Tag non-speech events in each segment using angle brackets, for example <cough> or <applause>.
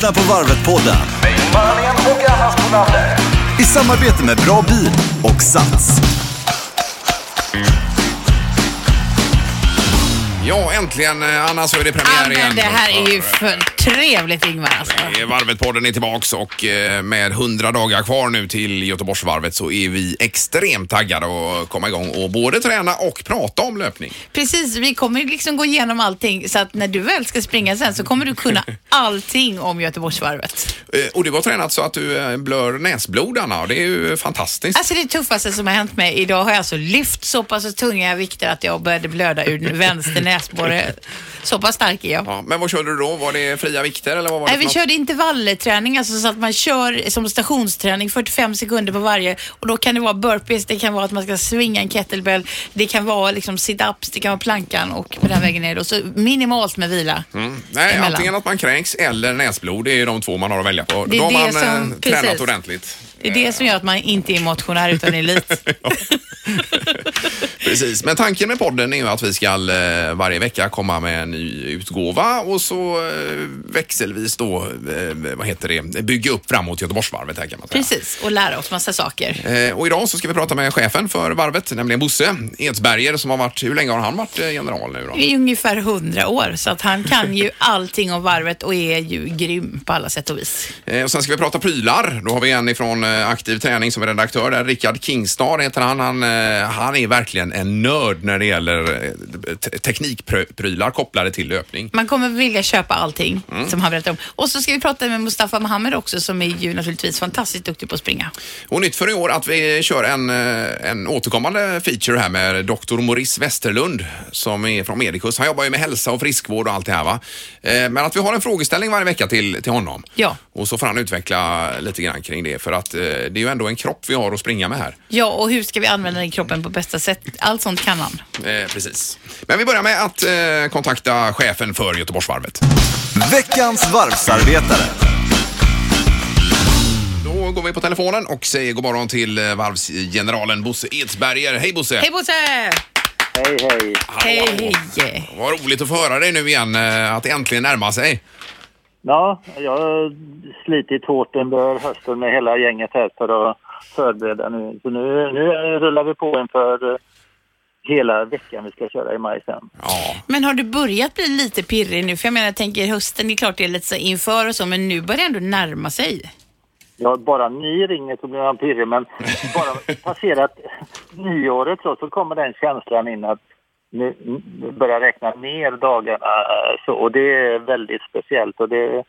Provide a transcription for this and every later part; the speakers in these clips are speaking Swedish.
lyssnar på Varvet-podden i samarbete med Bra Bil och Sats. Ja, äntligen eh, Anna så är det premiär Ja, igen. men det här är ju för, trevligt Ingmar alltså. Varvet-podden är tillbaks och eh, med 100 dagar kvar nu till Göteborgsvarvet så är vi extremt taggade att komma igång och både träna och prata om löpning. Precis, vi kommer liksom gå igenom allting så att när du väl ska springa sen så kommer du kunna <laughs> allting om Göteborgsvarvet. Eh, Och du har tränat så att du eh, blör näsblod Anna det är ju fantastiskt. Alltså det tuffaste som har hänt mig idag har jag alltså lyft så pass tunga vikter att jag började blöda ur vänster näsborre. <laughs> Så pass stark är jag. Ja, men vad körde du då? Var det fria vikter eller vad var det Nej, vi? Körde intervallträning, alltså så att man kör som stationsträning 45 sekunder på varje och då kan det vara burpees, det kan vara att man ska svinga en kettlebell, det kan vara liksom sit-ups, det kan vara plankan och på den vägen ner då. Så minimalt med vila. Mm. Nej, emellan. antingen att man kränks eller näsblod. Det är de två man har att välja på. Det är Då har det man som- eh, tränat precis. ordentligt. Det är det som gör att man inte är motionär utan elit. <laughs> Precis, men tanken med podden är ju att vi ska eh, varje vecka komma med en ny utgåva och så eh, växelvis då, eh, vad heter det, bygga upp framåt Göteborgsvarvet här kan man säga. Precis, och lära oss massa saker. Och idag så ska vi prata med chefen för varvet, nämligen Bosse Edsberger som har varit, hur länge har han varit general nu då? I ungefär 100 år, så att han kan ju <laughs> allting om varvet och är ju grym på alla sätt och vis. Och sen ska vi prata prylar. Då har vi en ifrån Aktiv Träning som är redaktör där. Rickard Kingstad heter han. Han, han är verkligen en nörd när det gäller eh, te- teknikprylar kopplade till löpning. Man kommer vilja köpa allting Mm. som han berättar om. Och så ska vi prata med Mustafa Mohamed också som är ju naturligtvis fantastiskt duktig på att springa. Och nytt för i år att vi kör en, eh, en återkommande feature här med Dr. Maurice Westerlund som är från Medicus. Han jobbar ju med hälsa och friskvård och allt det här va. Eh, Men att vi har en frågeställning varje vecka till, till honom. Ja. Och så får han utveckla lite grann kring det för att det är ju ändå en kropp vi har att springa med här. Ja, och hur ska vi använda den kroppen på bästa sätt? Allt sånt kan han. Eh, precis. Men vi börjar med att eh, kontakta chefen för Göteborgsvarvet. Veckans varvsarbetare. Då går vi på telefonen och säger god morgon till eh, varvsgeneralen Bosse Edsberger. Hej Bosse! Hej Bosse! Hej, hej. Hallå. Hej! Vad roligt att få höra dig nu igen, eh, att det äntligen närmar sig. Ja, jag har slitit hårt under hösten med hela gänget här för att förbereda nu. Så nu, nu rullar vi på inför eh, hela veckan vi ska köra i maj sen. Ja, Men har du börjat bli lite pirrig nu? För jag menar, jag tänker hösten, det är klart det är lite så inför och så, men nu börjar det ändå närma sig. Ja, bara ni ringer så blir man pirrig, men bara passerat nyåret så, så kommer den känslan in att nu börjar räkna ner dagarna. Så, och det är väldigt speciellt. Och det,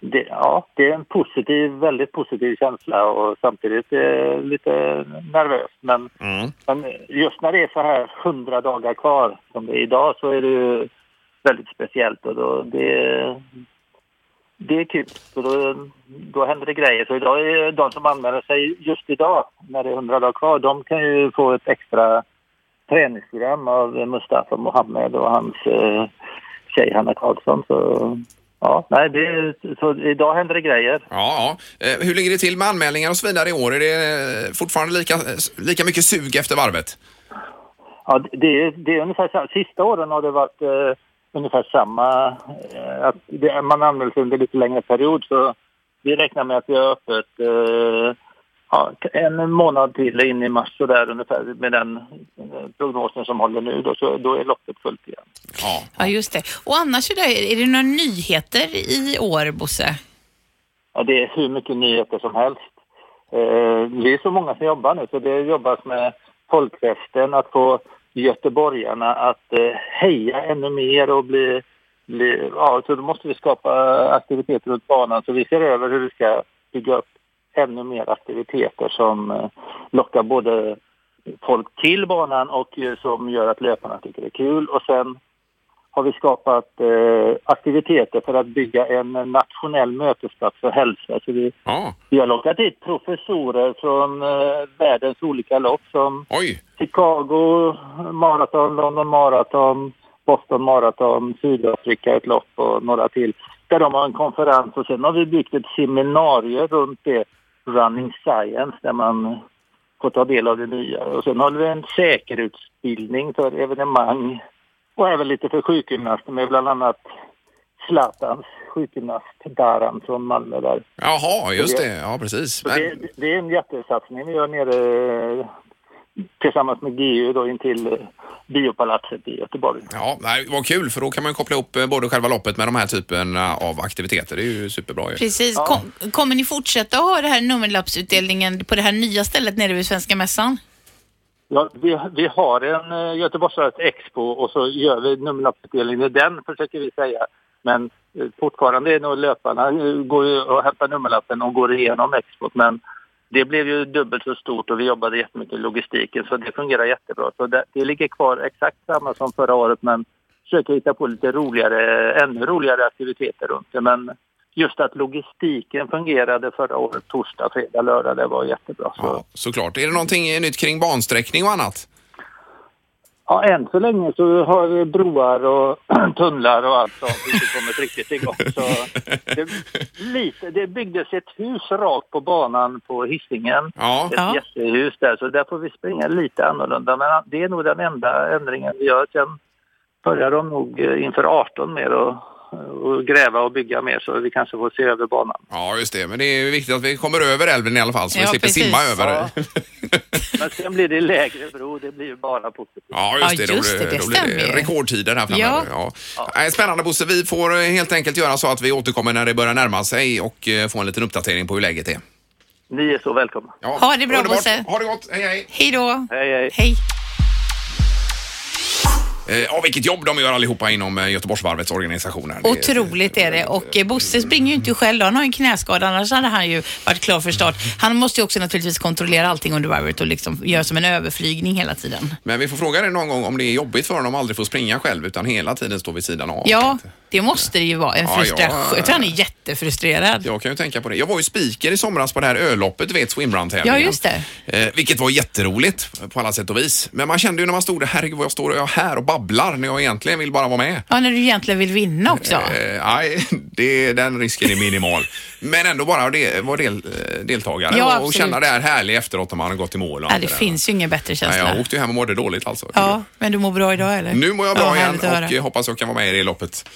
det, ja, det är en positiv, väldigt positiv känsla och samtidigt eh, lite nervös. Men, Mm. men just när det är så här hundra dagar kvar som det är idag så är det ju väldigt speciellt. Och då, det, det är kul. Så då, då händer det grejer. Så idag är de som anmäler sig just idag, när det är 100 dagar kvar, de kan ju få ett extra träningsprogram av Mustafa Mohammed och hans eh, tjej Hanna Karlsson. Så ja, nej, det, så idag händer det grejer. ja, ja. Eh, Hur ligger det till med anmälningar och så vidare i år? Är det eh, fortfarande lika, lika mycket sug efter varvet? Ja, det, är- det är ungefär samma. Sista åren har det varit eh, ungefär samma. Eh, att det, man anmäler sig under lite längre period så vi räknar med att vi har öppet eh, ja, en månad till in i mars så där ungefär med den eh, prognosen som håller nu då, så då är loppet fullt igen. Ja. Ja, just det. Och annars, är det, är det några nyheter i år, Bosse? Ja, det är hur mycket nyheter som helst. Eh, vi är så många som jobbar nu så det jobbas med folkfesten, att få göteborgarna att eh, heja ännu mer och bli, bli... Ja, så då måste vi skapa aktiviteter runt banan så vi ser över hur vi ska bygga upp ännu mer aktiviteter som eh, lockar både folk till banan och eh, som gör att löparna tycker det är kul. Och sen har vi skapat eh, aktiviteter för att bygga en nationell mötesplats för hälsa. Så vi, ja. vi har lockat dit professorer från eh, världens olika lopp som Oj. Chicago Marathon, London Marathon, Boston Marathon, Sydafrika ett lopp och några till. Där de har en konferens och sen har vi byggt ett seminarium runt det, Running Science, där man får ta del av det nya. Och sen har vi en säkerhetsutbildning för evenemang och även lite för sjukgymnaster med bland annat Zlatans sjukgymnast Daran från Malmö där. Jaha, just det. Ja, precis. Men, det, det är en jättesatsning vi gör nere eh, tillsammans med GU då intill eh, Biopalatset i Göteborg. ja, nej, vad kul för då kan man koppla ihop eh, både själva loppet med de här typen av aktiviteter. Det är ju superbra ju. Precis. Kom, kommer ni fortsätta ha det här nummerlappsutdelningen på det här nya stället nere vid Svenska Mässan? Ja, vi, vi har en eh, Göteborgsvarvet Expo och så gör vi nummerlappsutdelningen i den försöker vi säga. Men eh, fortfarande är nog löparna eh, går ju och hämtar nummerlappen och går igenom Expot. Men det blev ju dubbelt så stort och vi jobbade jättemycket i logistiken så det fungerar jättebra. Så det, det ligger kvar exakt samma som förra året men försöker hitta på lite roligare, ännu roligare aktiviteter runt det. Men just att logistiken fungerade förra året, torsdag, fredag, lördag, det var jättebra. Så. Ja, såklart. Är det någonting nytt kring bansträckning och annat? Ja, än så länge så har broar och <clears throat> tunnlar och allt sånt inte kommit riktigt igång. Så det, lite, det byggdes ett hus rakt på banan på Hisingen. Ja, Ett Ja. jättehus där, så där får vi springa lite annorlunda. Men det är nog den enda ändringen vi gör. Sen börjar de nog eh, inför 18 mer och, och gräva och bygga mer så vi kanske får se över banan. ja, just det. Men det är viktigt att vi kommer över älven i alla fall så vi Ja, slipper precis. simma över. Ja. <laughs> Men sen blir det lägre bro, det blir ju bara positivt. Ja, just Ja, det. Då just det, det då blir det stämmer. rekordtider här framöver. Ja. Nej, Spännande Bosse. Vi får eh, helt enkelt göra så att vi återkommer när det börjar närma sig och eh, få en liten uppdatering på hur läget är. Ni är så välkomna. Ja, Ha det bra, underbart. Bosse. Ha det gott. Hej, hej. Hej då! Hej, hej. Hej! Eh, Ja, vilket jobb de gör allihopa inom eh, Göteborgsvarvets organisationer. Det- Otroligt är det. Och eh, Bosse springer ju inte själv. Han har ju en knäskada, annars hade han ju varit klar för start. Han måste ju också naturligtvis kontrollera allting under varvet och liksom göra som en överflygning hela tiden. Men vi får fråga dig någon gång om det är jobbigt för honom att aldrig få springa själv utan hela tiden stå vid sidan av. Ja, det måste det ju vara. En Ja, frustration. ja. Jag tror han är jättefrustrerad. Jag kan ju tänka på det. Jag var ju speaker i somras på det här ölloppet, du vet swimrun-tävlingen. Ja, just det. Eh, vilket var jätteroligt på alla sätt och vis. Men man kände ju när man stod där, herregud vad jag står jag här och babblar när jag egentligen vill bara vara med. Ja, när du egentligen vill vinna också. Eh, Nej, det, den risken är minimal. Men ändå bara det, vara del, eh, deltagare Ja, och, och absolut. känna det här härliga efteråt när man har gått i mål. Och allt det där. finns ju ingen bättre Nej, känsla. jag åkte ju hem och mådde dåligt alltså. Ja, men du mår bra idag eller? Nu mår jag bra igen härligt att höra. och eh, hoppas jag kan vara med i det loppet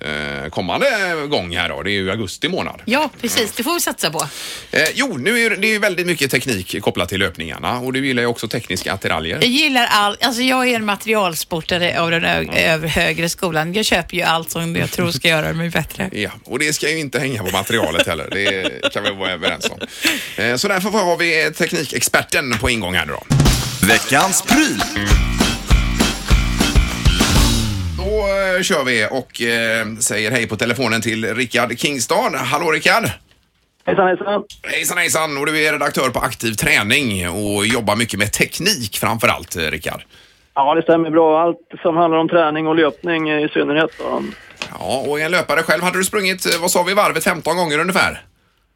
eh, kommande gång här då. Det är ju augusti månad. Ja, precis. Det får vi satsa på. Eh, jo, nu är det är ju väldigt mycket teknik kopplat till löpningarna och du gillar ju också tekniska attiraljer. Jag gillar allt. Alltså jag är en materialsportare av den ö- över högre skolan. Jag köper ju allt som jag tror ska göra mig bättre. Ja, och det ska ju inte hänga på materialet heller. Det kan vi vara överens om. Eh, Så därför har vi teknikexperten på ingång här nu då. Veckans pryl. Då eh, kör vi och eh, säger hej på telefonen till Rickard Kingstad. Hallå Rickard! Hejsan, hejsan. Hejsan hejsan! Och du är redaktör på Aktiv Träning och jobbar mycket med teknik framför allt, eh, Rickard. Ja, det stämmer bra. Allt som handlar om träning och löpning i synnerhet. Då. Ja, och en löpare själv hade du sprungit, eh, vad sa vi, varvet 15 gånger ungefär?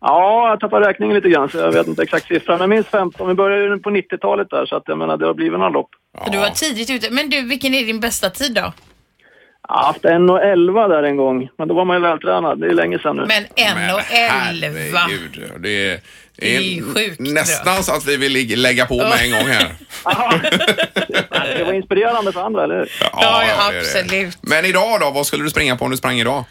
Ja, jag tappar räkningen lite grann så jag vet inte exakt siffran. Men minst 15. Vi började ju på 90-talet där så att jag menar det har blivit några lopp. Så du var tidigt ute. Men du, vilken är din bästa tid då? Jag har haft 1,11 där en gång. Men då var man ju vältränad. Det är länge sedan nu. Men en och Men elva. herregud, Det är, Det är ju sjukt nästan bra. så att vi vill lägga på med en gång här. <laughs> <laughs> Det var inspirerande för andra, eller hur? Ja, ja, det är det. absolut. Men idag då, vad skulle du springa på om du sprang idag?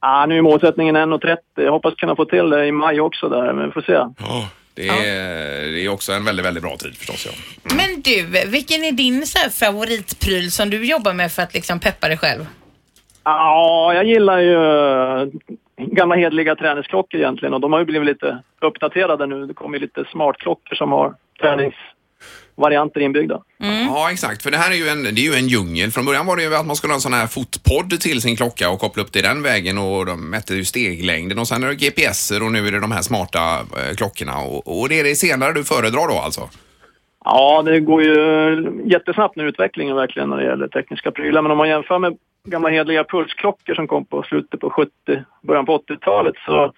Ja, nu är målsättningen 1,30. Jag hoppas kunna få till det i maj också där, men vi får se. Ja. Det är, det är också en väldigt, väldigt bra tid förstås. Ja. Men du, vilken är din så här favoritpryl som du jobbar med för att liksom peppa dig själv? Ja, jag gillar ju eh, gamla hedliga träningsklockor egentligen och de har ju blivit lite uppdaterade nu. Det kommer ju lite smartklockor som har träningsvarianter inbyggda. ja, exakt. För det här är ju, en, det är ju en djungel. Från början var det ju att man skulle ha en sån här fotpodd till sin klocka och koppla upp det den vägen och de mätte ju steglängden och sen är det GPSer och nu är det de här smarta eh, klockorna och, och det är det senare du föredrar då alltså? Ja, det går ju jättesnabbt nu utvecklingen verkligen när det gäller tekniska prylar. Men om man jämför med gamla hedliga pulsklockor som kom på slutet på 70, början på 80-talet så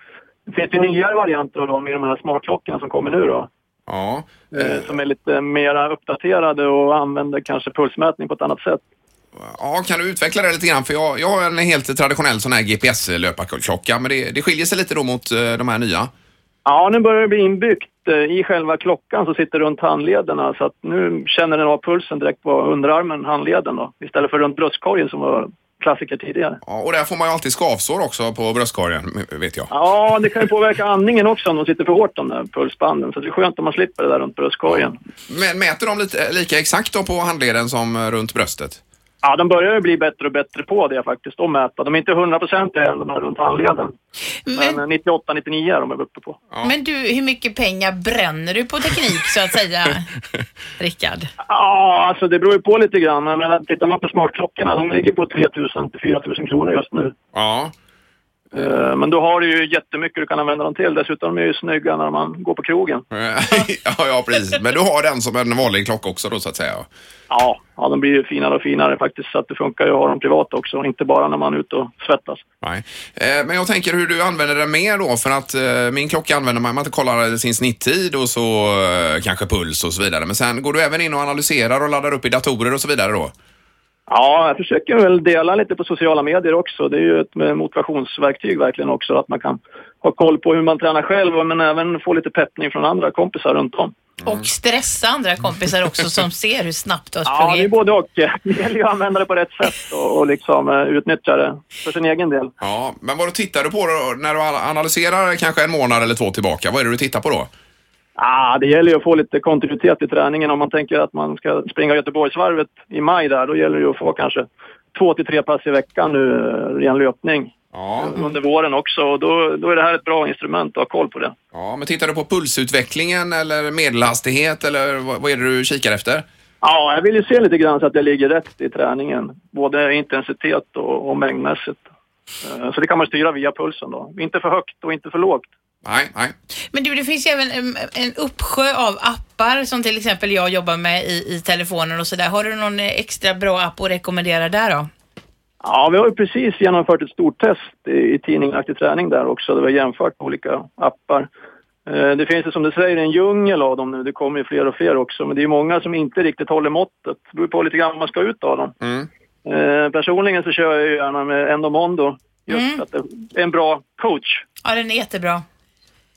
finns det nyare varianter av dem i de här smartklockorna som kommer nu då. Ja. Eh, som är lite mera uppdaterade och använder kanske pulsmätning på ett annat sätt. Ja, kan du utveckla det lite grann? För jag, jag har en helt traditionell sån här GPS-löparklocka, men det, det skiljer sig lite då mot eh, de här nya. Ja, nu börjar det bli inbyggt eh, i själva klockan som sitter runt handlederna så att nu känner den av pulsen direkt på underarmen, handleden då, istället för runt bröstkorgen som var klassiker tidigare. Ja, och där får man ju alltid skavsår också på bröstkorgen, vet jag. Ja, det kan ju påverka andningen också om de sitter för hårt de där pulsbanden. Så det är skönt om man slipper det där runt bröstkorgen. Men mäter de lite, lika exakt då på handleden som eh, runt bröstet? Ja, de börjar ju bli bättre och bättre på det faktiskt, att mäta. De är inte 100 procent än, de här runt handleden. Men, Men 98-99 är de uppe på. men du, hur mycket pengar bränner du på teknik så att säga, <laughs> Rickard? Ja, alltså det beror ju på lite grann. Men tittar man på smartklockorna, de ligger på 3 000 till 4 000 kronor just nu. Ja, Eh, Men då har du ju jättemycket du kan använda dem till. Dessutom är de ju snygga när man går på krogen. <laughs> ja, ja precis. Men du har den som en vanlig klocka också då så att säga? Ja, ja de blir ju finare och finare faktiskt. Så att det funkar ju att ha dem privat också. Inte bara när man är ute och svettas. Nej. Eh, Men jag tänker hur du använder den mer då för att eh, min klocka använder man, man kollar sin snitttid och så eh, kanske puls och så vidare. Men sen går du även in och analyserar och laddar upp i datorer och så vidare då? Ja, jag försöker väl dela lite på sociala medier också. Det är ju ett motivationsverktyg verkligen också. Att man kan ha koll på hur man tränar själv men även få lite peppning från andra kompisar runt om. Och stressa andra kompisar också som ser hur snabbt du har Ja, det är sprungit. både och. <laughs> Det gäller ju att använda det på rätt sätt och, och liksom eh, utnyttja det för sin egen del. Ja, men vad tittar du på då när du analyserar kanske en månad eller två tillbaka? Vad är det du tittar på då? Ah, det gäller ju att få lite kontinuitet i träningen. Om man tänker att man ska springa Göteborgsvarvet i maj där, då gäller det ju att få kanske två till tre pass i veckan nu, eh, ren löpning. Ja, Under våren också. Och då, då är det här ett bra instrument att ha koll på det. ja men tittar du på pulsutvecklingen eller medelhastighet eller vad, vad är det du kikar efter? Ja, jag vill ju se lite grann så att jag ligger rätt i träningen. Både intensitet och, och mängdmässigt. Eh, Så det kan man styra via pulsen då. Inte för högt och inte för lågt. Nej, nej. Men du, det finns ju även en, en uppsjö av appar som till exempel jag jobbar med i, i telefonen och sådär. Har du någon eh, extra bra app att rekommendera där då? Ja, vi har ju precis genomfört ett stort test i, i tidningen Aktiv Träning där också. Där vi har jämfört olika appar. Eh, Det finns ju som du säger en djungel av dem nu. Det kommer ju fler och fler också. Men det är många som inte riktigt håller måttet. Det beror på lite grann vad man ska ut av dem. Mm. Eh, Personligen så kör jag ju gärna med Endomondo. Just Mm. att det är en bra coach. Ja, den är jättebra.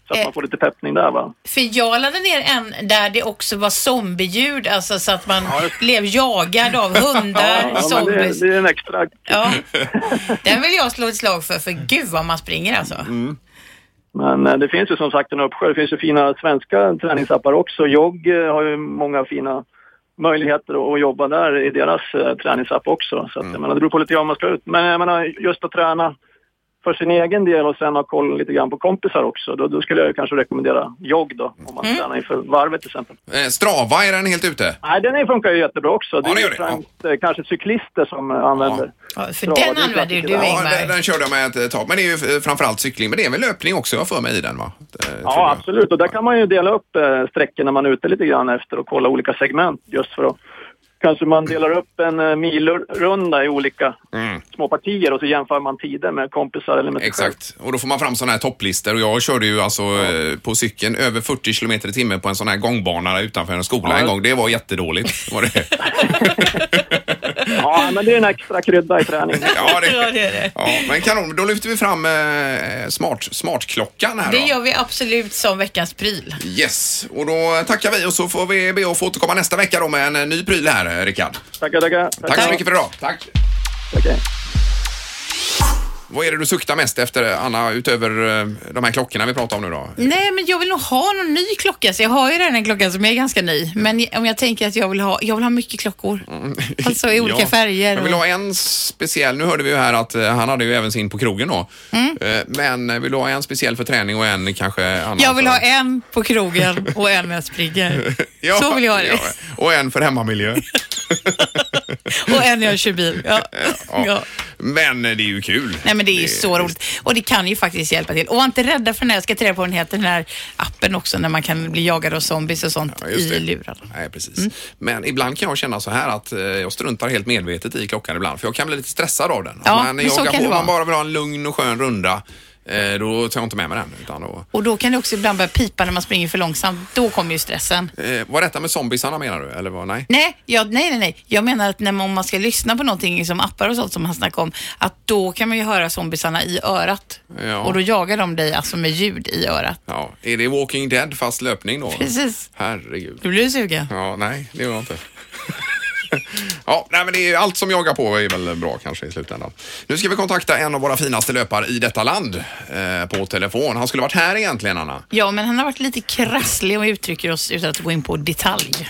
Så att Eh. man får lite peppning där va. För jag laddade ner en där det också var zombieljud, alltså så att man blev jagad av hundar, Ja, men det, zombies. det är en extra... Ja, den vill jag slå ett slag för, för gud vad man springer alltså. Men eh, det finns ju som sagt en uppsjö. Det finns ju fina svenska träningsappar också. Jogg eh, har ju många fina möjligheter att jobba där i deras eh, träningsapp också. Så att, jag menar, det beror på lite grann vad man ska ut. Men jag menar, just att träna för sin egen del och sen ha koll lite grann på kompisar också. Då, då skulle jag kanske rekommendera jogg då, om man tränar inför varvet till exempel. Eh, Strava, är den helt ute? Nej, den funkar ju jättebra också. Det Ja, det är ju det, främst eh, kanske cyklister som eh, använder. Ja, för det är den en använder ju du. Ja, den, Ingmar. den körde jag med ett tag. Men det är ju eh, framförallt cykling. Men det är väl löpning också jag för mig i den va? Tror Ja, absolut. Och där kan man ju dela upp eh, sträckor när man är ute lite grann efter och kolla olika segment just för att kanske man delar upp en eh, milrunda i olika Mm. små partier och så jämför man tider med kompisar eller med. Exakt, och då får man fram sådana här topplistor och jag körde ju alltså eh, på cykeln över 40 kilometer i timmen på en sån här gångbana utanför en skola Ja. en gång. Det var jättedåligt. Var det. <laughs> Ja, men det är en extra krydda i träningen. ja, <laughs> Ja, det, det är det. ja, men kanon. Då lyfter vi fram eh, smart, smartklockan här Det då. gör vi absolut som veckans pryl. Yes, och då tackar vi och så får vi be att få återkomma nästa vecka då med en eh, ny pryl här, eh, Rickard. Tackar, tackar. Tack så mycket för idag. Tack. Tackar. Vad är det du suktar mest efter, Anna, utöver eh, de här klockorna vi pratar om nu då? Nej, men jag vill nog ha någon ny klocka. Så jag har ju redan en klocka som är ganska ny. Men om jag tänker att jag vill ha, jag vill ha mycket klockor. Alltså i <laughs> olika Mm. Ja. färger. Jag vill ha en speciell, nu hörde vi ju här att eh, han hade ju även sin på krogen då. Mm. Eh, Men vill du ha en speciell för träning och en kanske annan Jag vill för... ha en på krogen <laughs> och en när jag springer. Ja, Så vill jag ha det. ja. Och en för hemmamiljö. <laughs> Och en när jag kör bil. Ja. Men det är ju kul. Nej men det är ju så roligt. Och det kan ju faktiskt hjälpa till. Och var inte rädda för den här, jag ska ta reda på vad den heter, den här appen också när man kan bli jagad av zombies och sånt Ja, just det. i lurarna. Nej, precis. Men ibland kan jag känna så här att eh, jag struntar helt medvetet i klockan ibland för jag kan bli lite stressad av den. Ja, men men så kan på, det vara. man bara vill ha en lugn och skön runda, eh, då tar jag inte med mig den. Utan då, Och då kan det också ibland börja pipa när man springer för långsamt. Då kommer ju stressen. eh, var detta med zombiesarna menar du? Eller vad? Nej? Nej, jag, nej, nej, nej. Jag menar att när man, om man ska lyssna på någonting som appar och sånt som han snackade om, att då kan man ju höra zombiesarna i örat. Ja. Och då jagar de dig alltså med ljud i örat. Ja, är det Walking Dead fast löpning då? Precis. Herregud. Du blir sugen. Ja, nej, det gör jag inte. Ja, nej, men det är allt som jagar på är väl bra kanske i slutändan. Nu ska vi kontakta en av våra finaste löpare i detta land eh, på telefon. Han skulle varit här egentligen, Anna. Ja, men han har varit lite krasslig vi uttrycker oss utan att gå in på detalj.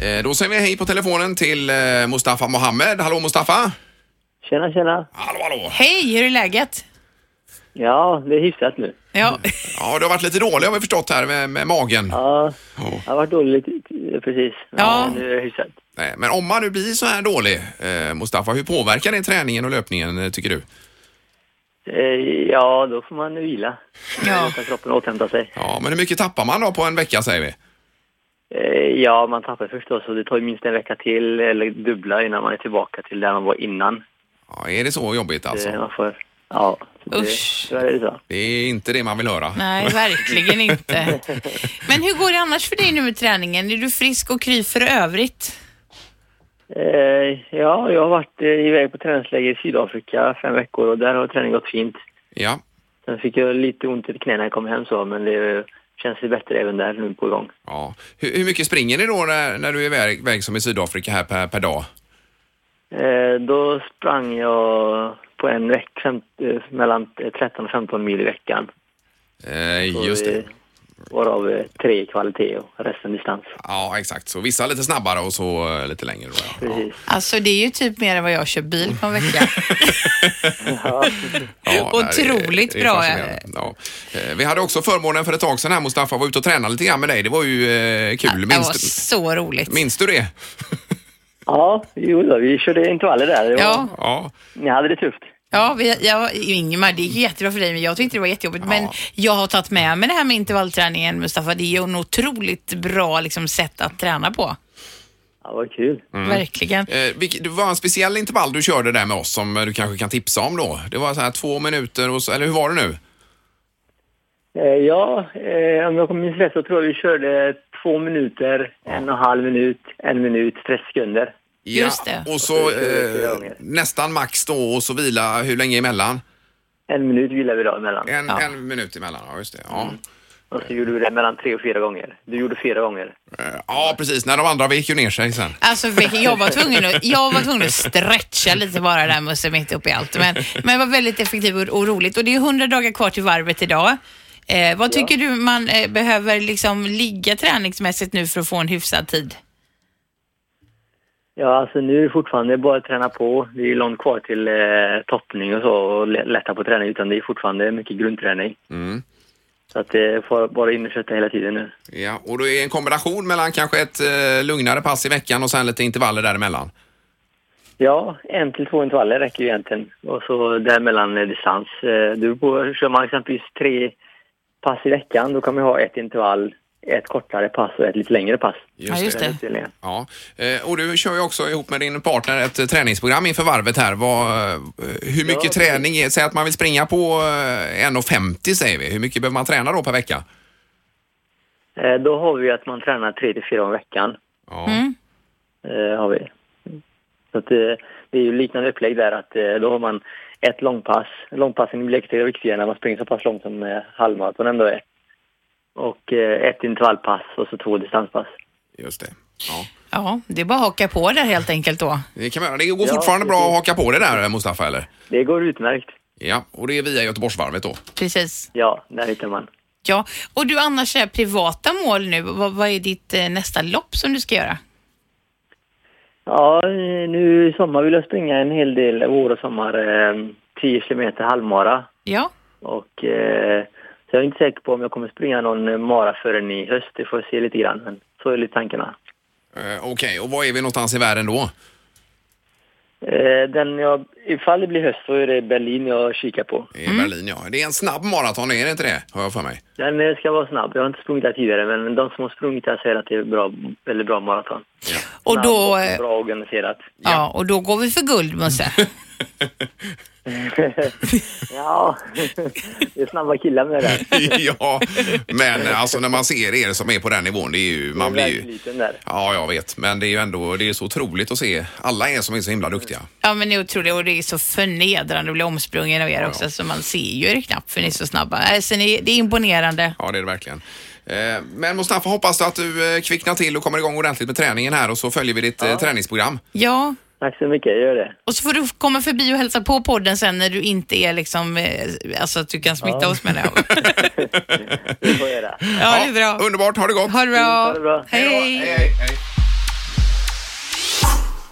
Eh, då säger vi hej på telefonen till eh, Mustafa Mohammed. Hallå Mustafa! Tjena, tjena. Hallå, hallå! Hej, hur är läget? Ja, det är hyfsat nu. Ja, <laughs> Ja, du har varit lite dålig har vi förstått här med, med magen. Ja, Ja. jag har varit dålig lite, precis. Ja. Men nu är det hyfsat. Nej, Men om man nu blir så här dålig, eh, Mustafa, hur påverkar det träningen och löpningen eh, tycker du? Eh, Ja, då får man vila. Ja. Låta kroppen återhämta sig. Ja, men hur mycket tappar man då på en vecka säger vi? Eh, Ja, man tappar förstås och det tar ju minst en vecka till eller dubbla innan man är tillbaka till där man var innan. Ja, är det så jobbigt Eh, alltså? Man får, ja, det, Usch. tyvärr är det så. Det är inte det man vill höra. nej, verkligen inte. <laughs> Men hur går det annars för dig nu med träningen? Är du frisk och kry för övrigt? Eh, Ja, jag har varit eh, iväg på träningsläger i Sydafrika fem veckor och där har träningen gått fint. Ja, Sen fick jag lite ont i knäna när jag kom hem så, men det känns ju bättre även där nu på igång. ja. Hur, hur mycket springer ni då när, när du är iväg, iväg som i Sydafrika här per, per dag? Eh, då sprang jag på en vecka fem, eh, mellan 13 och 15 mil i veckan. Eh, just det. eh, Varav eh, tre kvalitet och resten distans. Ja, exakt. Så vissa lite snabbare och så eh, lite längre. Då, ja. Alltså det är ju typ mer än vad jag kör bil på en vecka. <laughs> Ja, nej, Otroligt det är bra. Ja. Eh, Vi hade också förmånen för ett tag sedan här Mustafa var ute och tränade lite grann med dig. Det var ju eh, kul. Det var Minns, du- så roligt. minns du det? Ja, jo då, vi körde intervaller där. Var, Ja, Ja. Ni hade det tufft. ja vi, jag, Ingemar, det gick jättebra för dig, men jag tyckte det var jättejobbigt. Men Ja. jag har tagit med mig det här med intervallträningen, Mustafa. Det är ju en otroligt bra liksom, sätt att träna på. Ja, vad kul. Verkligen. Eh, det var en speciell intervall du körde där med oss som du kanske kan tipsa om då. Det var så här två minuter och så, eller hur var det nu? Eh, ja, eh, om jag minns rätt så tror jag vi körde två minuter, en och en halv minut, en minut, 30 sekunder. Just det. Och så eh, nästan max då och så vila hur länge emellan? En minut vilade vi då emellan. En, Ja. en minut emellan, ja just det. Ja. Och så gjorde vi det mellan tre och fyra gånger. Du gjorde fyra gånger. Eh, ja, precis. När de andra vek ju ner sig sen. Alltså jag var tvungen att, jag var tvungen att stretcha lite bara där Musse mitt uppe i allt. Men, men det var väldigt effektivt och, och roligt. Och det är 100 dagar kvar till varvet idag. Eh, vad tycker du man eh, behöver liksom ligga träningsmässigt nu för att få en hyfsad tid? Ja, alltså nu är det fortfarande bara att träna på. Det är långt kvar till eh, toppning och så och lä- lätta på träning utan det är fortfarande mycket grundträning. Mm. Så att det får bara in och kötta hela tiden nu. Ja, och då är det en kombination mellan kanske ett eh, lugnare pass i veckan och sen lite intervaller däremellan. Ja, en till två intervaller räcker ju egentligen. Och så däremellan eh, distans. Eh, du på, kör man exempelvis tre pass i veckan, då kan man ha ett intervall, ett kortare pass och ett lite längre pass. Ja, just det. Ja, eh, och du kör ju också ihop med din partner ett eh, träningsprogram inför varvet här. Vad, eh, hur mycket Ja, träning är, säg att man vill springa på eh, 1,50 säger vi. Hur mycket behöver man träna då per vecka? Då har vi att man tränar tre till fyra i veckan. Ja. Mm. Har vi. Så att, det är ju liknande upplägg där att då har man ett långpass. Långpassen blir extra viktiga när man springer så pass långt som eh, halvmaraton ändå är. Och eh, ett intervallpass och så två distanspass. Just det. Ja. Ja, det är bara att haka på där helt enkelt då. Det kan man. Det går Ja, fortfarande bra precis. att haka på det där Mustafa eller? Det går utmärkt. Ja, och det är via Göteborgsvarvet då. Precis. Ja, där hittar man. Ja, och du annars är privata mål nu. Vad, vad är ditt eh, nästa lopp som du ska göra? Ja, eh, nu i sommar vill jag springa en hel del, vår och sommar, eh, 10 kilometer halvmara. Ja, Och eh, så jag är inte säker på om jag kommer springa någon eh, mara förrän i höst. Det får jag se lite grann. Men så är lite tankarna. Eh, Okej, och var är vi någonstans i världen då? Eh, den jag, ifall det blir höst så är det Berlin jag kikar på. I Berlin ja. Det är en snabb maraton, är det inte det? Har jag för mig. Den ska vara snabb. Jag har inte sprungit där tidigare men de som har sprungit där säger att det är bra, väldigt bra maraton. och Snabb då, eh, Bra organiserat. ja, och då går vi för guld, Musse. <laughs> <laughs> ja, det är snabba killar med det. <laughs> ja, men alltså när man ser er som är på den nivån, det är ju, man blir ju... Där. Ja, jag vet, men det är ju ändå, det är så otroligt att se alla er som är så himla duktiga. Ja, men det är otroligt och det är så förnedrande att bli omsprungen av er också, så man ser ju er knappt för ni är så snabba. Alltså, ni, det är imponerande. Ja, det är det verkligen. Eh, Men Mustafa, hoppas att du eh, kvicknar till och kommer igång ordentligt med träningen här och så följer vi ditt eh, träningsprogram. Ja, Tack så mycket, jag gör det. och så får du komma förbi och hälsa på podden sen när du inte är liksom, eh, alltså att du kan smitta oss menar <laughs> jag. Det får jag göra. Ja, det är bra. Underbart, ha det gott! Ha det bra. Ha det bra. Hej.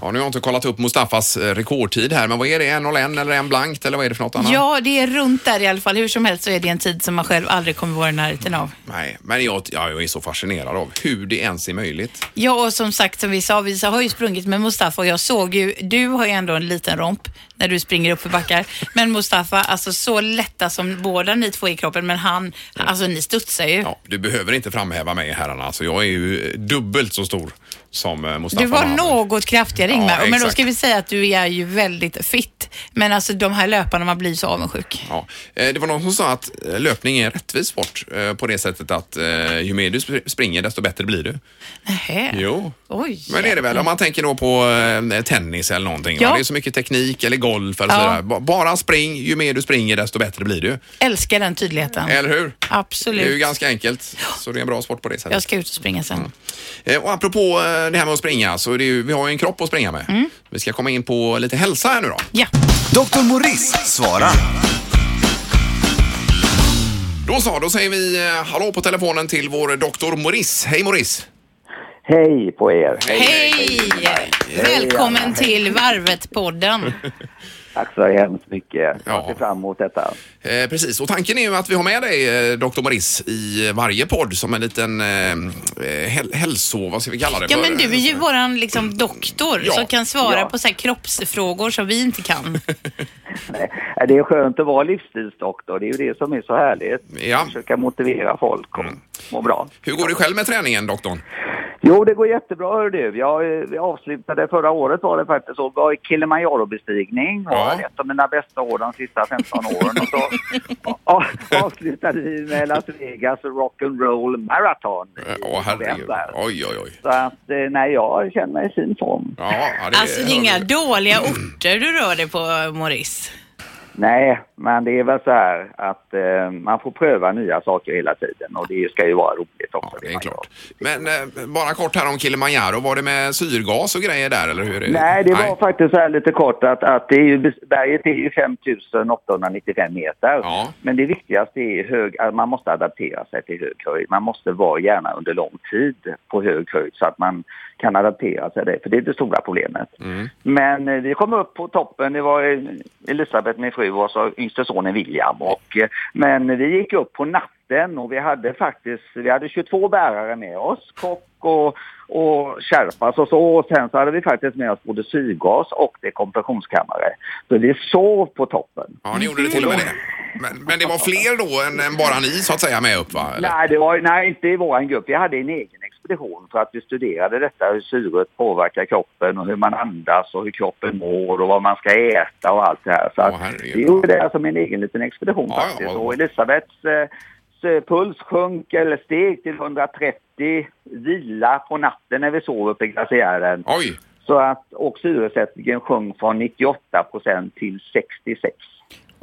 Ja, nu har jag inte kollat upp Mustafas eh, rekordtid här, men vad är det? En 01 eller en blankt eller vad är det för något annat? Ja, det är runt där i alla fall. Hur som helst så är det en tid som man själv aldrig kommer vara i närheten av. Nej, men jag, ja, jag är så fascinerad av hur det ens är möjligt. Ja, och som sagt som vi sa, vi har ju sprungit med Mustafa och jag såg ju, du har ju ändå en liten romp när du springer upp för backar. Men Mustafa, alltså så lätta som båda ni två i kroppen, men han, alltså ni studsar ju. Ja, du behöver inte framhäva mig herrarna, alltså jag är ju dubbelt så stor som eh, Mustafa Du var Mohamed. något kraftigare Ja, Ingmar, men då ska vi säga att du är ju väldigt fit. Men alltså de här löparna, man blir så avundsjuk. Ja, eh, det var någon som sa att eh, löpning är en rättvis sport på det sättet att ju mer du sp- springer desto bättre blir du. Nähä. Jo. Oj. Men det är det väl om man tänker då på tennis eller någonting. Ja. Det är så mycket teknik eller golf eller Ja. sådär. Ba- Bara spring, ju mer du springer desto bättre blir du. Älskar den tydligheten. Eller hur? Absolut. Det är ju ganska enkelt. Så det är en bra sport på det sättet. Jag ska ut och springa sen. Eh, Och apropå det här med att springa så är det ju, vi har ju en kropp att springa med. Mm. Vi ska komma in på lite hälsa här nu då. Ja. Dr. Morris svarar. Då så, då säger vi eh, hallå på telefonen till vår doktor Morris. Hej Morris! Hej på er! Hej! Välkommen till Varvet-podden. <laughs> Tack så hemskt mycket. Jag Ja. ser fram emot detta. Eh, precis, och tanken är ju att vi har med dig eh, Dr. Morris i varje podd som en liten eh, eh, häl- hälso... Vad ska vi kalla det Ja, för? men du är ju våran liksom doktor Ja. som kan svara Ja. på så här kroppsfrågor som vi inte kan. <laughs> Nej, Det är skönt att vara livsstilsdoktor. Det är ju det som är så härligt. Ja. Försöka motivera folk och må bra. Hur går det själv med träningen, doktorn? Jo, det går jättebra hör du. Jag, eh, vi avslutade förra året var det faktiskt så. var i Kilimanjaro-bestigning. Ja. var Ett av mina bästa år de sista 15 åren. Och så <laughs> ja, avslutade vi med Las Vegas Rock'n'Roll Marathon Åh, herregud. Oj, oj, oj. Så att, eh, nej, jag känner mig i fin form. Ja, det, Alltså det är inga dåliga orter du rör dig på, Morris. Nej, men det är väl så här att eh, man får pröva nya saker hela tiden och det ska ju vara roligt också. Ja, det är klart. Men eh, bara kort här om Kilimanjaro. Var det med syrgas och grejer där eller hur? Nej, det var faktiskt så här lite kort att, att det är ju, berget är ju 5895 meter. Ja. Men det viktigaste är hög, att man måste adaptera sig till hög höjd. Man måste vara gärna under lång tid på hög höjd så att man kan adaptera sig det, för det är det stora problemet. Mm. Men eh, vi kom upp på toppen, det var eh, Elisabeth, min fru, och så yngste sonen William. Och, eh, men vi gick upp på natten och vi hade faktiskt, vi hade 22 bärare med oss, kock och, och Sherpas och så. Och sen så hade vi faktiskt med oss både syrgas och det kompressionskammare. Så vi sov på toppen. Ja, ni gjorde det till och med det. Men, men det var fler då än, än bara ni så att säga med upp va? Eller? Nej, det var, nej, inte i vår grupp. Vi hade en egen expedition för att vi studerade detta, hur syret påverkar kroppen och hur man andas och hur kroppen mår och vad man ska äta och allt det här. Så Åh, att vi gjorde det som en egen liten expedition Ja, ja, faktiskt. vad- Och Elisabeths eh, puls sjönk eller steg till 130, vila på natten när vi sov uppe i glaciären. Oj! Så att, och syresättningen sjönk från 98 procent till 66.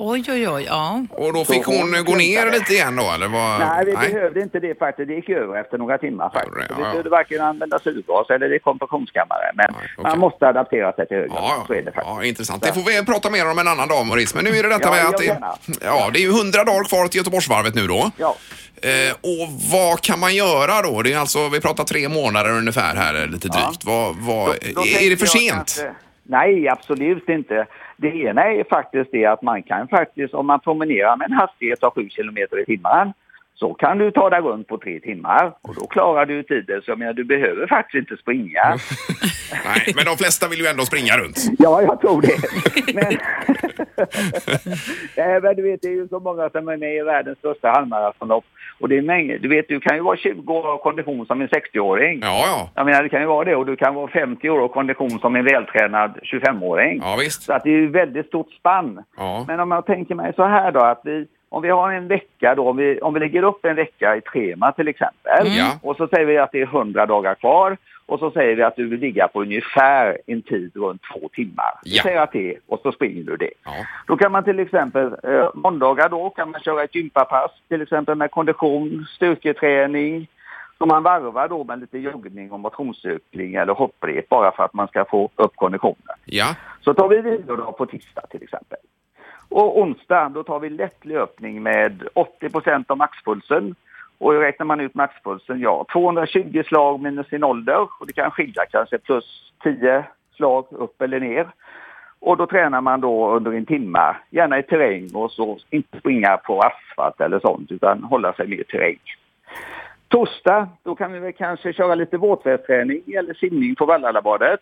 Oj, oj, oj. Ja. Och då fick Så hon hon gå ner lite igen då eller? Vad? Nej, vi behövde inte det faktiskt. Det gick över efter några timmar faktiskt. Ja, Så ja. Vi behövde varken använda syrgas eller det kompressionskammare. Men Nej, okej. man måste adaptera sig till högre. Ja, Så är det ja, faktiskt. ja, intressant. Det får vi prata mer om en annan dag, Maurice. Men nu är det detta Ja, med att det, ja, det är ju 100 dagar kvar till Göteborgsvarvet nu då. Ja. Eh, och vad kan man göra då? Det är alltså, vi pratar tre månader ungefär här, lite drygt. Vad, vad, Då- då är det för sent? kanske- nej, absolut inte. Det ena är faktiskt det att man kan faktiskt, om man promenerar med en hastighet av 7 kilometer i timmen, så kan du ta dig runt på tre timmar och då klarar du tiden. Så jag menar, du behöver faktiskt inte springa. <laughs> Nej, men de flesta vill ju ändå springa runt. Ja, jag tror det. <laughs> Men, <laughs> Nej, men du vet, det är ju så många som är med i världens största halvmaratonlopp. Och det är mängder. Du vet, du kan ju vara 20 år av kondition som en 60-åring. Ja, ja. Jag menar, det kan ju vara det. Och du kan vara 50 år av kondition som en vältränad 25-åring. Ja, visst. Så att det är ju väldigt stort spann. Ja. Men om jag tänker mig så här då, att vi, om vi har en vecka då, om vi, om vi lägger upp en vecka i ett schema till exempel. Mm. Och så säger vi att det är 100 dagar kvar. Och så säger vi att du vill ligga på ungefär en tid runt två timmar. Vi Ja. säger att det och så springer du det. Ja. Då kan man till exempel, eh, måndagar då kan man köra ett gympapass, till exempel med kondition, styrketräning, som man varvar då med lite joggning och motionscykling eller hopprep bara för att man ska få upp konditionen. Ja. Så tar vi vilodag på tisdag till exempel. Och onsdag då tar vi lätt löpning med 80% av maxpulsen. Och räknar man ut maxpulsen, ja 220 slag minus sin ålder och det kan skilja kanske plus 10 slag upp eller ner. Och då tränar man då under en timme, gärna i terräng och så inte springa på asfalt eller sånt utan hålla sig mer terräng. Torsdag, då kan vi väl kanske köra lite våtvärdsträning eller simning på Vallalabadet.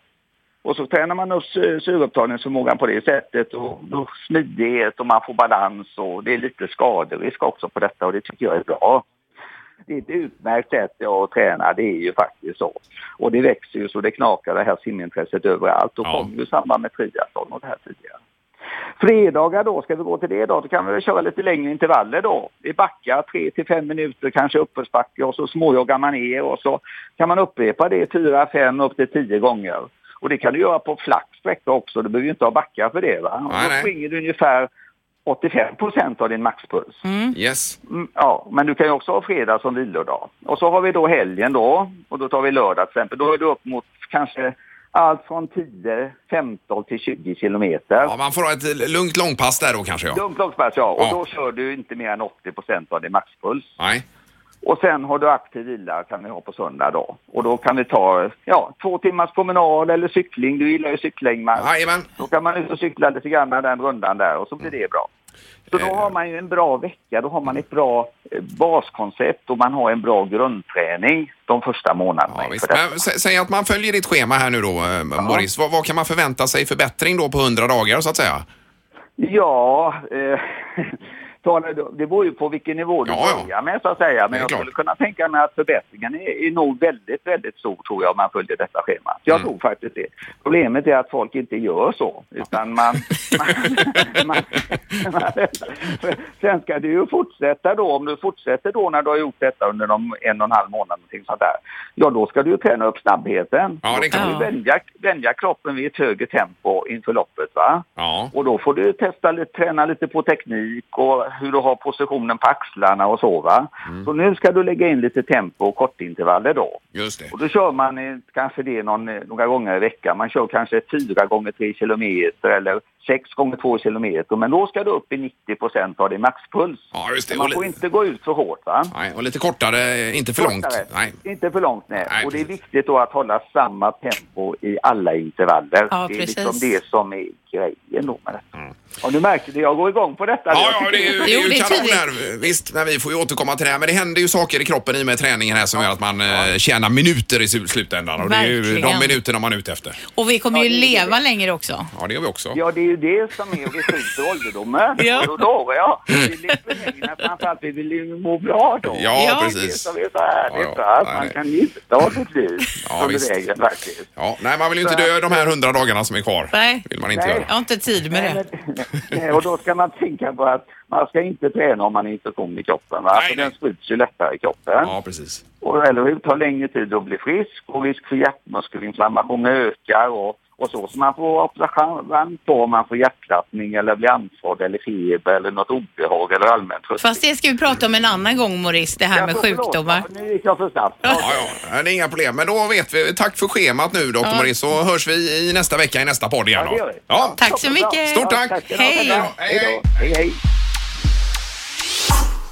Och så tränar man upp syreupptagningsförmågan på det sättet och då smidighet och man får balans och det är lite skaderisk också på detta och det tycker jag är bra. Det är ett utmärkt sätt att träna, det är ju faktiskt så. Och det växer ju så det knakar det här simintresset överallt och Ja. kom ju samband med triathlon och det här tidigare. Fredagar då, ska vi gå till det då, då kan vi väl köra lite längre intervaller då. I backar 3 till 5 minuter, kanske uppförsbacke och så småjoggar man ner och så kan man upprepa det 4, 5 upp till 10 gånger. Och det kan du göra på flack sträcka också, du behöver ju inte ha backar för det va. Och Nej, då springer du ungefär 85 procent av din maxpuls. Yes. Mm, Ja, men du kan ju också ha fredag som vilodag. Och så har vi då helgen då, och då tar vi lördag till exempel. Då är du upp mot kanske allt från 10, 15 till 20 kilometer. Ja, man får ha ett lugnt långpass där då kanske ja. Dumt långpass, ja. Och Ja. då kör du inte mer än 80 procent av din maxpuls. Nej. Och sen har du aktiv vila kan vi ha på söndag då. Och då kan vi ta ja, två timmars promenad eller cykling. Du gillar ju cykling, Mats. Jajamän. Då kan man ut och cykla lite grann den rundan där och så blir det bra. Så då Eh. har man ju en bra vecka, då har man ett bra eh, baskoncept och man har en bra grundträning de första månaderna. Ja, säg att man följer ditt schema här nu då, eh, Maurice. Vad, vad kan man förvänta sig förbättring då på 100 dagar så att säga? Ja, eh, <laughs> ta det, beror ju på vilken nivå du Ja, ja. börjar med så att säga. Men jag klart. skulle kunna tänka mig att förbättringen är, är nog väldigt, väldigt stor tror jag om man följer detta schema. Jag Mm. tror faktiskt det. Problemet är att folk inte gör så. Utan man... man, <laughs> man, man sen ska du ju fortsätta då, om du fortsätter då när du har gjort detta under de en och en halv månad, någonting sånt där. Ja, då ska du ju träna upp snabbheten. Ja, det kan du vänja, vänja kroppen vid ett högre tempo inför loppet va. Ja. Och då får du testa lite, träna lite på teknik och hur du har positionen på axlarna och så va. Mm. Så nu ska du lägga in lite tempo och kortintervaller då. Just det. Och då kör man eh, kanske det någon, eh, några gånger i veckan. Man kör kanske fyra gånger tre kilometer eller sex gånger två kilometer. Men då ska du upp i 90 procent av din maxpuls. Ja, just det. Man får inte gå ut för hårt va. Nej, och lite kortare, inte för långt. Kortare. Nej. Inte för långt nej. Nej, och det är viktigt då att hålla samma tempo i alla intervaller. Ja, det är precis. liksom det som är grejen då med detta. Mm. Och nu märkte du, jag går igång på detta. Ja, ja, det är ju, det är ju det är kanon här. Visst, men vi får ju återkomma till det här. Men det händer ju saker i kroppen i och med träningen här som gör att man eh, tjänar minuter i sl- slutändan. Och det är ju de Verkligen. minuterna man är ute efter. Och vi kommer ju Ja, det är det. leva längre också. Ja, det gör vi också. Ja, det är ju det som är vi skjuter ålderdomen. Ja. Och då lovar jag. Vi lever längre, framförallt vi vill ju må bra då. Ja, Ja, Det är precis. som är så härligt, Ja, ja. va? att Nej, man nej. kan njuta av sitt liv Ja, under visst. vägen faktiskt. Ja, nej, man vill ju inte dö de här hundra dagarna som är kvar. Nej. vill man inte Nej. Jag har inte tid med det. Nej, och då ska man tänka på att man ska inte träna om man har infektion i kroppen. Va? Nej, För nej. den sprids ju lättare i kroppen. Ja, precis. Och, eller hur? tar längre tid att bli frisk och risk för hjärtmuskelinflammation ökar och, och så. Så man får observation på om man får hjärtklappning eller blir andfådd eller feber eller något obehag eller allmänt Fast det ska vi prata om en annan gång Maurice, det här med Ja, sjukdomar. Ja, Nu gick jag för snabbt. Ja, ja, det är inga problem. Men då vet vi. Tack för schemat nu, Dr. Ja. Maurice. Så hörs vi i nästa vecka i nästa podd igen. Ja, det gör Då. vi. Ja, Tack så mycket. Stort tack. ha. Hej. Hej, hej.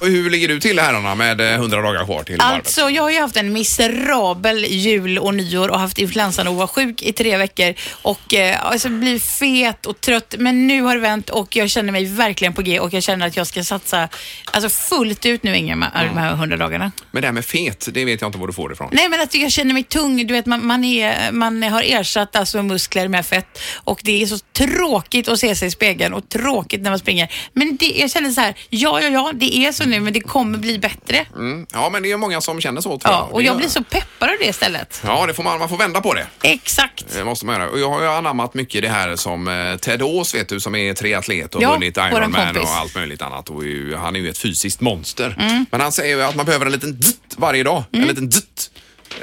Och hur ligger du till herrarna med eh, 100 dagar kvar till varvet? Alltså, jag har ju haft en miserabel jul och nyår och haft influensan och var sjuk i tre veckor och eh, alltså blir fet och trött. Men nu har det vänt och jag känner mig verkligen på G och jag känner att jag ska satsa alltså fullt ut nu Ingemar, de här 100 dagarna. Men det här med fet, det vet jag inte var du får det ifrån. Nej men att jag känner mig tung. Du vet man, man, är, man har ersatt alltså muskler med fett och det är så tråkigt att se sig i spegeln och tråkigt när man springer. Men det, jag känner så här, ja ja ja, det är så nu men det kommer bli bättre. Mm. Ja, men det är många som känner så tror Ja, jag. och Det jag gör- blir så peppad av det istället. Ja, det får man, man får vända på det. Exakt. Det måste man göra. Och jag har ju anammat mycket det här som eh, Ted Ås vet du som är triatlet och Ja, vunnit våran Ironman kompis. och allt möjligt annat. Och ju, han är ju ett fysiskt monster. Mm. Men han säger ju att man behöver en liten dutt varje dag. En liten dutt.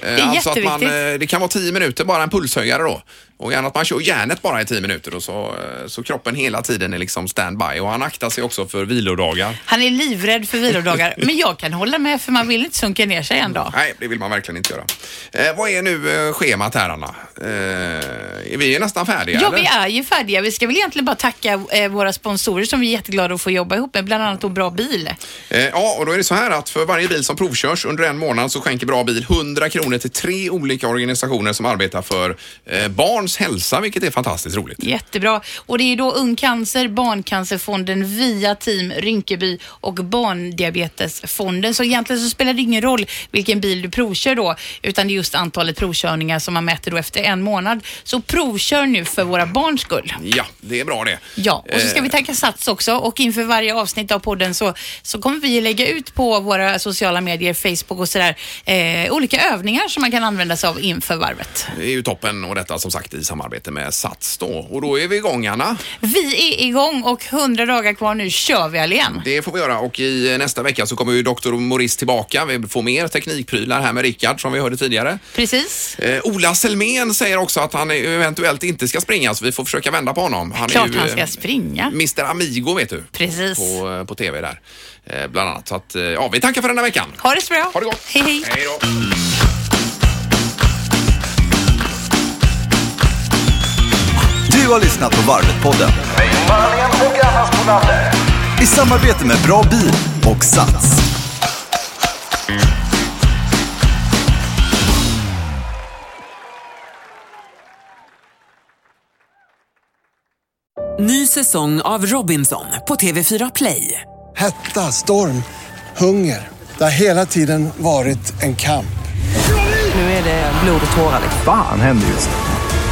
Det är alltså att man, jätteviktigt. eh, det kan vara 10 minuter, bara en pulshöjare då. Och gärna att man kör järnet bara i 10 minuter och så, eh, så kroppen hela tiden är liksom standby. Och han aktar sig också för vilodagar. Han är livrädd för vilodagar. <laughs> Men jag kan hålla med för man vill inte sunka ner sig en dag. Nej, det vill man verkligen inte göra. Eh, vad är nu eh, schemat här Anna? Eh, är vi nästan färdiga? Ja, eller? vi är ju färdiga. Vi ska väl egentligen bara tacka eh, våra sponsorer som vi är jätteglada att få jobba ihop med, bland annat då Bra Bil. Eh, Ja, och då är det så här att för varje bil som provkörs under en månad så skänker Bra Bil 100 kronor till tre olika organisationer som arbetar för eh, barns hälsa, vilket är fantastiskt roligt. Jättebra. Och det är då Ung Cancer, Barncancerfonden via Team Rinkeby och Barndiabetesfonden. Så egentligen så spelar det ingen roll vilken bil du provkör då, utan det är just antalet provkörningar som man mäter då efter en månad. Så provkör nu för våra barns skull. Ja, det är bra det. Ja, och så ska Eh, vi tacka Sats också och inför varje avsnitt av podden så, så kommer vi lägga ut på våra sociala medier, Facebook och sådär, eh, olika övningar som man kan använda sig av inför varvet. Det är ju toppen och detta som sagt i samarbete med Sats då. Och då är vi igång Anna. Vi är igång och 100 dagar kvar nu kör vi igen. Det får vi göra och i nästa vecka så kommer ju Dr. Morris tillbaka. Vi får mer teknikprylar här med Rickard som vi hörde tidigare. Precis. Eh, Ola Selmén säger också att han eventuellt inte ska springa så vi får försöka vända på honom. Han Klart är ju, han ska eh, springa. Mr Amigo vet du. Precis. På, eh, på TV där. Eh, bland annat. Så att, eh, ja, vi tackar för den här veckan. Ha det så bra. Ha det gott. Hej, hej. Hej då. Du har lyssnat på Varvet-podden i samarbete med Bra Bil och Sats. Ny säsong av Robinson på TV4 Play. Hetta, storm, hunger. Det har hela tiden varit en kamp. Nu är det blod och tårar. Fan händer just nu.